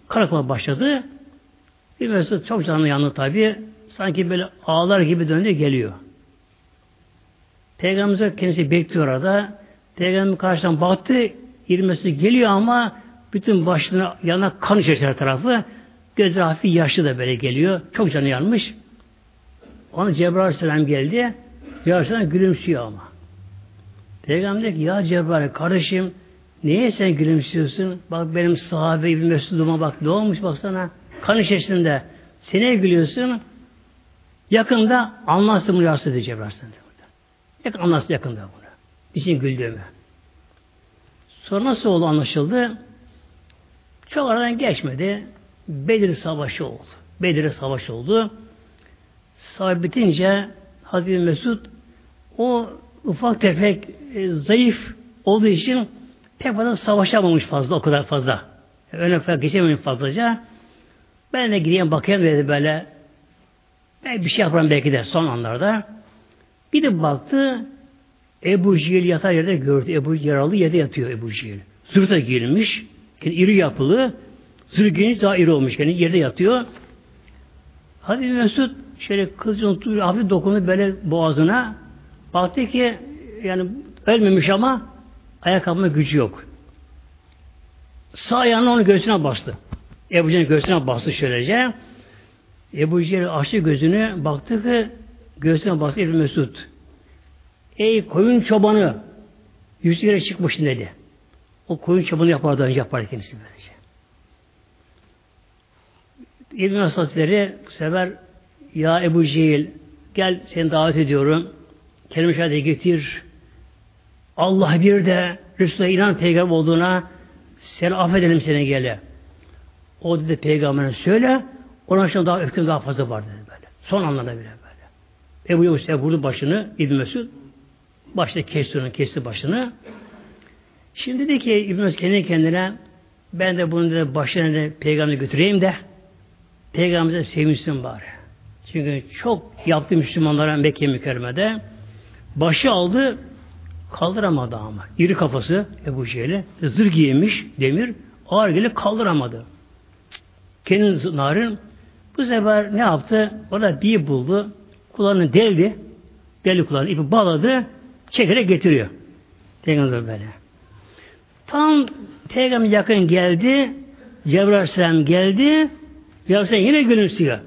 Karakula başladı. Bir mesela çok canlı yandı tabi. Sanki böyle ağlar gibi döndü geliyor. Peygamberimiz kendisi bekliyor orada. Peygamber karşıdan baktı. İrmesi geliyor ama bütün başına yana kan içerisinde tarafı. Gözü hafif yaşlı da böyle geliyor. Çok canı yanmış. Ona Cebrail Aleyhisselam geldi. Cebrail Aleyhisselam gülümsüyor ama. Peygamber diyor ki ya Cebrail kardeşim niye sen gülümsüyorsun? Bak benim sahabe İbn Mesud'uma bak ne olmuş baksana. Kan içerisinde. Sen gülüyorsun? Yakında anlarsın bunu rahatsız edecek Cebrail Aleyhisselam. Yakın anlarsın yakında bunu. İçin güldüğümü. Sonra nasıl oldu anlaşıldı? Çok aradan geçmedi. Bedir Savaşı oldu. Bedir Savaşı oldu. Savaş bitince Hazreti Mesud o ufak tefek e, zayıf olduğu için pek fazla savaşamamış fazla o kadar fazla. Öne falan geçememiş fazlaca. Ben de gideyim bakayım dedi böyle. Ben bir şey yaparım belki de son anlarda. Gidip baktı Ebu Cehil yatar yerde gördü. Ebu yaralı yerde yatıyor Ebu Cehil. Zırta giyilmiş. Yani iri yapılı. Giyince daha iri olmuş. Yani yerde yatıyor. Hadi Mesut şöyle kızın hafif dokundu böyle boğazına. Baktı ki yani ölmemiş ama ayak kalkma gücü yok. Sağ ayağını onun göğsüne bastı. Ebu Cehil'in göğsüne bastı şöylece. Ebu Cehil açtı gözünü baktı ki göğsüne bastı Ebu Mesut. Ey koyun çobanı yüzüne çıkmışsın dedi. O koyun çobanı yapardı yapardı kendisi böylece. İbn Hazretleri bu sefer ya Ebu Cehil gel seni davet ediyorum. Kelime şahide getir. Allah bir de Resulü'ne inan peygamber olduğuna seni affedelim seni gele. O dedi peygamberine söyle ona şimdi daha öfkem daha fazla var dedi böyle. Son anlarda bile böyle. Ebu Yavuz vurdu başını İbn Mesud başta kesti onu, kesti başını. Şimdi dedi ki İbn Mesud kendi kendine ben de bunu da başına da peygambere götüreyim de peygamberimize sevinsin bari. Çünkü çok yaptı Müslümanlara Mekke mükerremede. Başı aldı kaldıramadı ama. İri kafası Ebu Cehil'e zırh giymiş demir ağır gelip kaldıramadı. Kendi narın bu sefer ne yaptı? Orada bir buldu. Kulağını deldi. Deli kulağını ipi bağladı. Çekerek getiriyor. Peygamber böyle. Tam Peygamber yakın geldi. Cebrail geldi. Aleyhisselam yine gülümsüyor.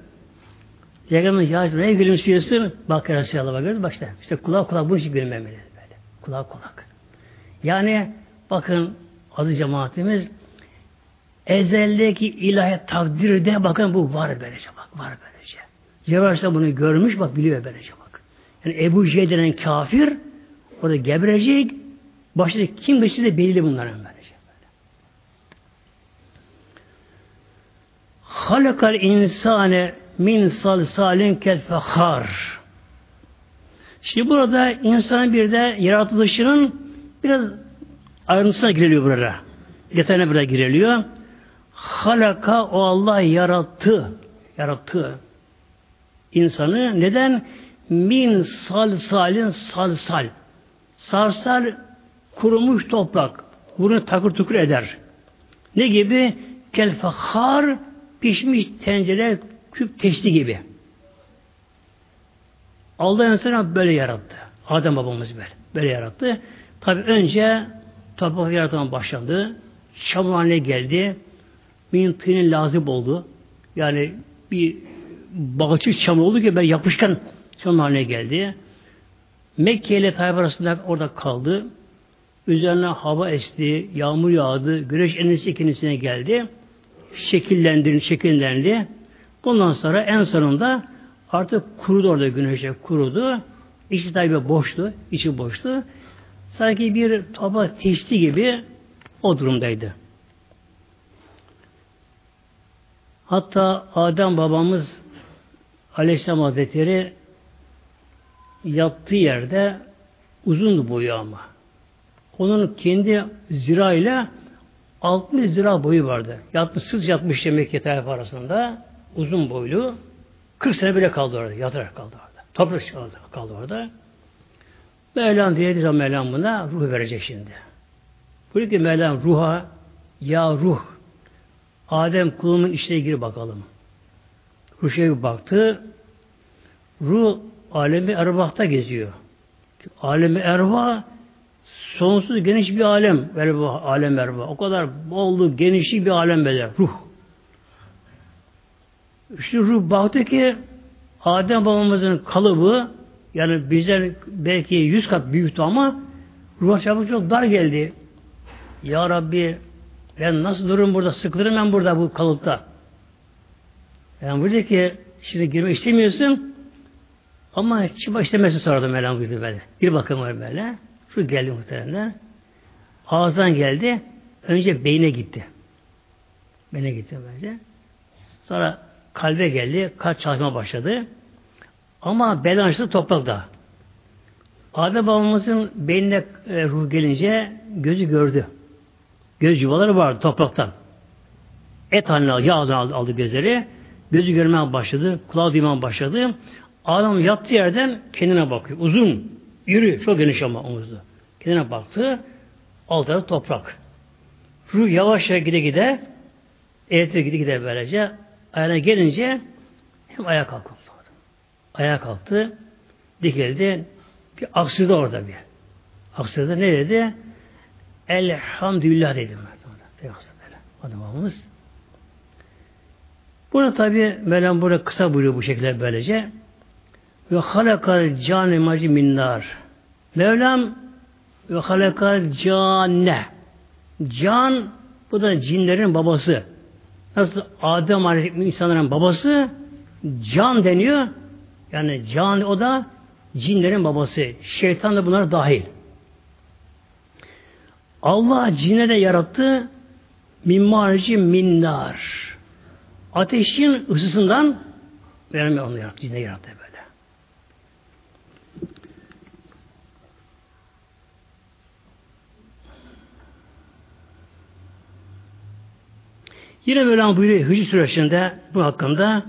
Peygamber ya ne gülümsüyorsun? Bak Resulallah bakıyoruz. Bak işte, kulak kulak bu işi gülmemeli. Böyle. Kulak kulak. Yani bakın adı cemaatimiz ezeldeki ilahi takdirde bakın bu var böylece bak var böylece. Cebrail bunu görmüş bak biliyor böylece bak. Yani Ebu Cehil denen kafir orada geberecek başta kim geçti de belli bunların böylece. Böyle. Halakal insane min salsalin kel fehar. Şimdi burada insanın bir de yaratılışının biraz ayrıntısına giriliyor burada. Detayına burada giriliyor. Halaka o Allah yarattı. Yarattı. insanı neden? Min salsalin salsal. Salsal kurumuş toprak. Bunu takır tukur eder. Ne gibi? Kelfehar pişmiş tencere küp teşti gibi. Allah insanı böyle yarattı. Adem babamız böyle. Böyle yarattı. Tabi önce toprak yaratma başladı. Çamur haline geldi. Min tinin lazım oldu. Yani bir balçık çamur oldu ki böyle yapışkan çamur haline geldi. Mekke ile Tayyip arasında orada kaldı. Üzerine hava esti, yağmur yağdı, güneş endisi kendisine geldi. Şekillendi, şekillendi. Bundan sonra en sonunda artık kurudu orada güneşe kurudu. İçi tabi boştu, içi boştu. Sanki bir topa teşti gibi o durumdaydı. Hatta Adem babamız Aleyhisselam Hazretleri yattığı yerde uzundu boyu ama. Onun kendi zira ile 60 zira boyu vardı. Yatmış, sırt yatmış demek ki arasında. Uzun boylu. 40 sene bile kaldı orada. Yatarak kaldı orada. Toprak kaldı, kaldı orada. Mevlam dilediği zaman Mevlam buna ruh verecek şimdi. Buyuruyor ki Mevlam ruha ya ruh Adem kulumun içine gir bakalım. Ruh'a bir baktı. Ruh alemi erbahta geziyor. Alemi erva sonsuz geniş bir alem. Erva, alem erva. O kadar bollu, genişlik bir alem böyle. Ruh. Şu ruh baktı ki Adem babamızın kalıbı yani bize belki yüz kat büyüktü ama ruh çabuk çok dar geldi. Ya Rabbi ben nasıl dururum burada? Sıkılırım ben burada bu kalıpta. Yani burada ki şimdi girmek istemiyorsun ama çıkmak istemezsin sonra da Mevlam buyurdu böyle. Bir bakım var böyle. Şu geldi muhtemelen. Ağızdan geldi. Önce beyne gitti. Beyne gitti bence. Sonra kalbe geldi. Kalp çalışma başladı. Ama beden açısı toprakta. Adem babamızın beynine e, ruh gelince gözü gördü. Göz yuvaları vardı topraktan. Et haline aldı, yağ aldı, aldı gözleri. Gözü görmeye başladı, kulağı duymaya başladı. Adam yattığı yerden kendine bakıyor. Uzun, yürü, çok geniş ama omuzlu. Kendine baktı, alt tarafı toprak. Ruh yavaş yavaş gide gide, elektrik gide gide böylece, ayağına gelince hem ayağa kalktı. Ayağa kalktı, dikildi, bir aksırdı orada bir. Aksırdı ne dedi? Elhamdülillah dedim. Adamımız. Burada tabi Mevlam burada kısa buyuruyor bu şekilde böylece. Ve halakal can imacı minnar. Mevlam ve halakal cane. Can bu da cinlerin babası. Nasıl Adem Aleyhisselam insanların babası can deniyor. Yani can o da cinlerin babası. Şeytan da bunlar dahil. Allah cine de yarattı mimmarci minnar. Ateşin ısısından vermiyor onu yarattı. Cine yarattı böyle. Yine Mevlam buyuruyor Hicr süreçinde bu hakkında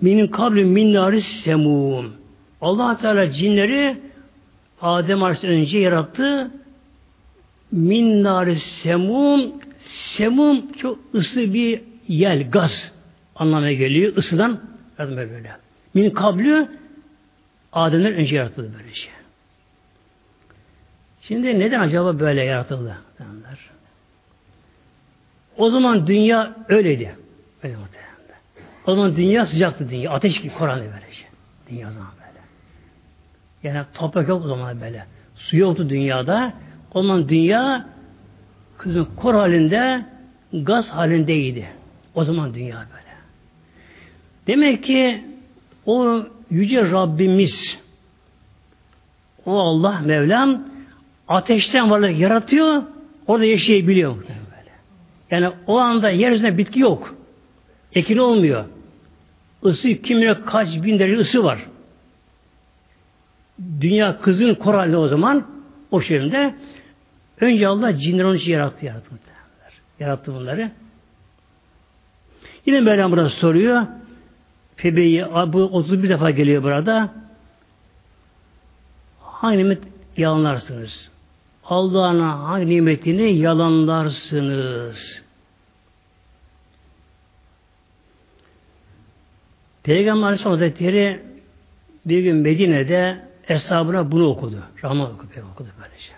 Minin kabli minnari semum. allah Teala cinleri Adem Aleyhisselam önce yarattı. Minnari semum semum çok ısı bir yel, gaz anlamına geliyor. Isıdan yardım böyle. Min kabli Adem'den önce yaratıldı böyle şey. Şimdi neden acaba böyle yaratıldı? O zaman dünya öyleydi. Öyle o zaman dünya sıcaktı dünya. Ateş gibi Kur'an'ı böyle şey. Dünya zaman böyle. Yani toprak yok o zaman böyle. Su yoktu dünyada. O zaman dünya kızın kor halinde gaz halindeydi. O zaman dünya böyle. Demek ki o yüce Rabbimiz o Allah Mevlam ateşten varlık yaratıyor orada yaşayabiliyor. Yani o anda yeryüzünde bitki yok. Ekin olmuyor. Isı kimine kaç bin derece ısı var. Dünya kızın koralli o zaman o şehrinde önce Allah cinleri onun için yarattı yarattı. Yarattı bunları. Yine Mevlam burada soruyor. Febeyi bu 31 defa geliyor burada. Hangi nimet yalanlarsınız? Allah'ın hangi nimetini yalanlarsınız? Peygamber Aleyhisselam Hazretleri bir gün Medine'de eshabına bunu okudu. Rahman okudu, okudu böylece.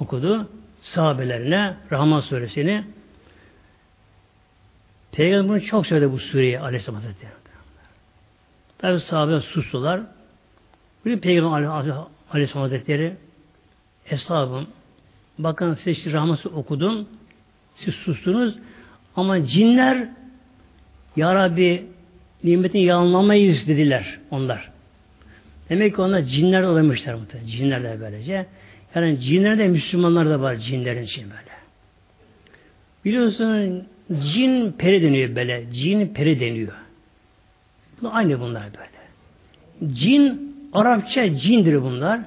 Okudu. Sahabelerine Rahman suresini Peygamber bunu çok söyledi bu sureyi Aleyhisselam Hazretleri. Tabi sahabeler sustular. Bir Peygamber Aleyhisselam Hazretleri Eshabım bakın siz Rahman'ı okudum siz sustunuz ama cinler Ya Rabbi nimetini yalanlamayız dediler onlar. Demek ki onlar cinler olamışlar muhtemelen. Cinler de böylece. Yani cinler de Müslümanlar da var cinlerin için böyle. Biliyorsun cin peri deniyor böyle. Cin peri deniyor. Aynı bunlar böyle. Cin Arapça cindir bunlar.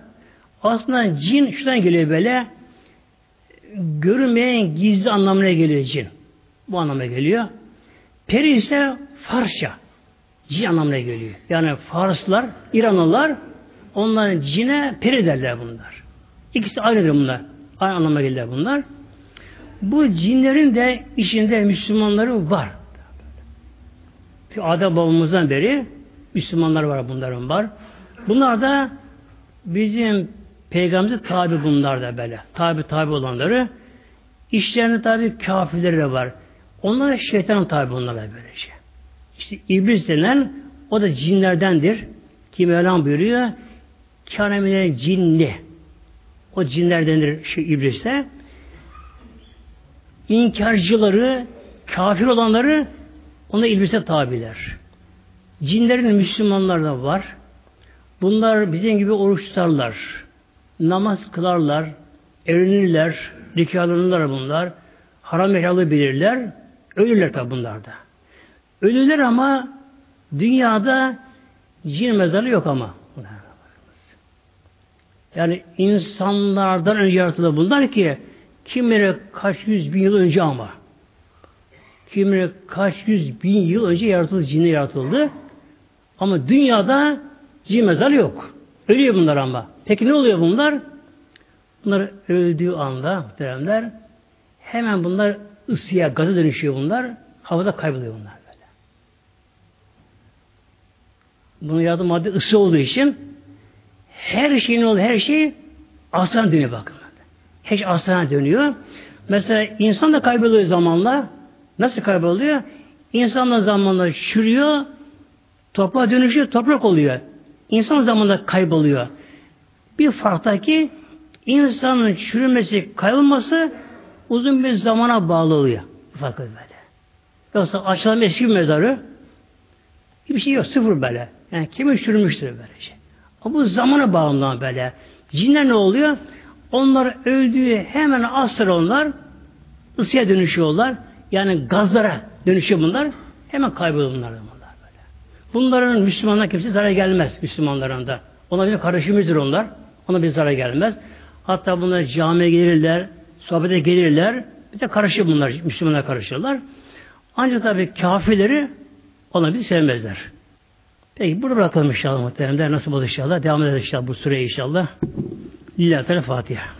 Aslında cin şuradan geliyor böyle görünmeyen gizli anlamına geliyor cin. Bu anlamına geliyor. Peri ise Farsça. Cin anlamına geliyor. Yani Farslar, İranlılar onların cine peri derler bunlar. İkisi aynıdır bunlar. Aynı anlamına gelirler bunlar. Bu cinlerin de içinde Müslümanları var. Adem babamızdan beri Müslümanlar var bunların var. Bunlar da bizim peygamberimize tabi bunlar da böyle. Tabi tabi olanları. İşlerinde tabi kafirleri de var. Onlar şeytanın tabi bunlara böylece. İşte iblis denen o da cinlerdendir. Ki Mevlam buyuruyor kânemine cinli. O cinlerdendir şu iblise. İnkarcıları, kafir olanları ona iblise tabiler. Cinlerin Müslümanlar da var. Bunlar bizim gibi oruç tutarlar. Namaz kılarlar. Evlenirler. Nikahlanırlar bunlar. Haram helalı bilirler. Ölürler tabi bunlar da. Ölürler ama dünyada cin mezarı yok ama. Yani insanlardan önce yaratıldı bunlar ki kimine kaç yüz bin yıl önce ama kimine kaç yüz bin yıl önce yaratıldı, cinle yaratıldı. Ama dünyada cin mezarı yok. Ölüyor bunlar ama. Peki ne oluyor bunlar? Bunlar öldüğü anda muhteremler hemen bunlar ısıya, gaza dönüşüyor bunlar. Havada kayboluyor bunlar böyle. Bunun yardım madde ısı olduğu için her şeyin olduğu her şey aslına dönüyor bakın. Her şey aslına dönüyor. Mesela insan da kayboluyor zamanla. Nasıl kayboluyor? İnsan da zamanla çürüyor, toprağa dönüşüyor, toprak oluyor. İnsan zamanla kayboluyor. Bir farktaki insanın çürümesi, kaybolması uzun bir zamana bağlı oluyor. Farkı böyle. Yoksa açılan eski bir mezarı hiçbir şey yok, sıfır böyle. Yani kimi çürümüştür böylece. Ama bu zamana bağlı böyle. Cinler ne oluyor? Onlar öldüğü hemen az onlar ısıya dönüşüyorlar. Yani gazlara dönüşüyor bunlar. Hemen kayboluyor bunlar. Bunların Müslümanlar kimse zarar gelmez Müslümanların da. Ona bir karışımızdır onlar. Ona bir zarar gelmez. Hatta bunlar camiye gelirler, sohbete gelirler. Bir de karışır bunlar, Müslümanlar karışırlar. Ancak tabi kafirleri ona bir sevmezler. Peki burada bırakalım inşallah muhteremler. Nasıl olur inşallah? Devam ederiz inşallah bu süreye inşallah. Lillahi Fatiha.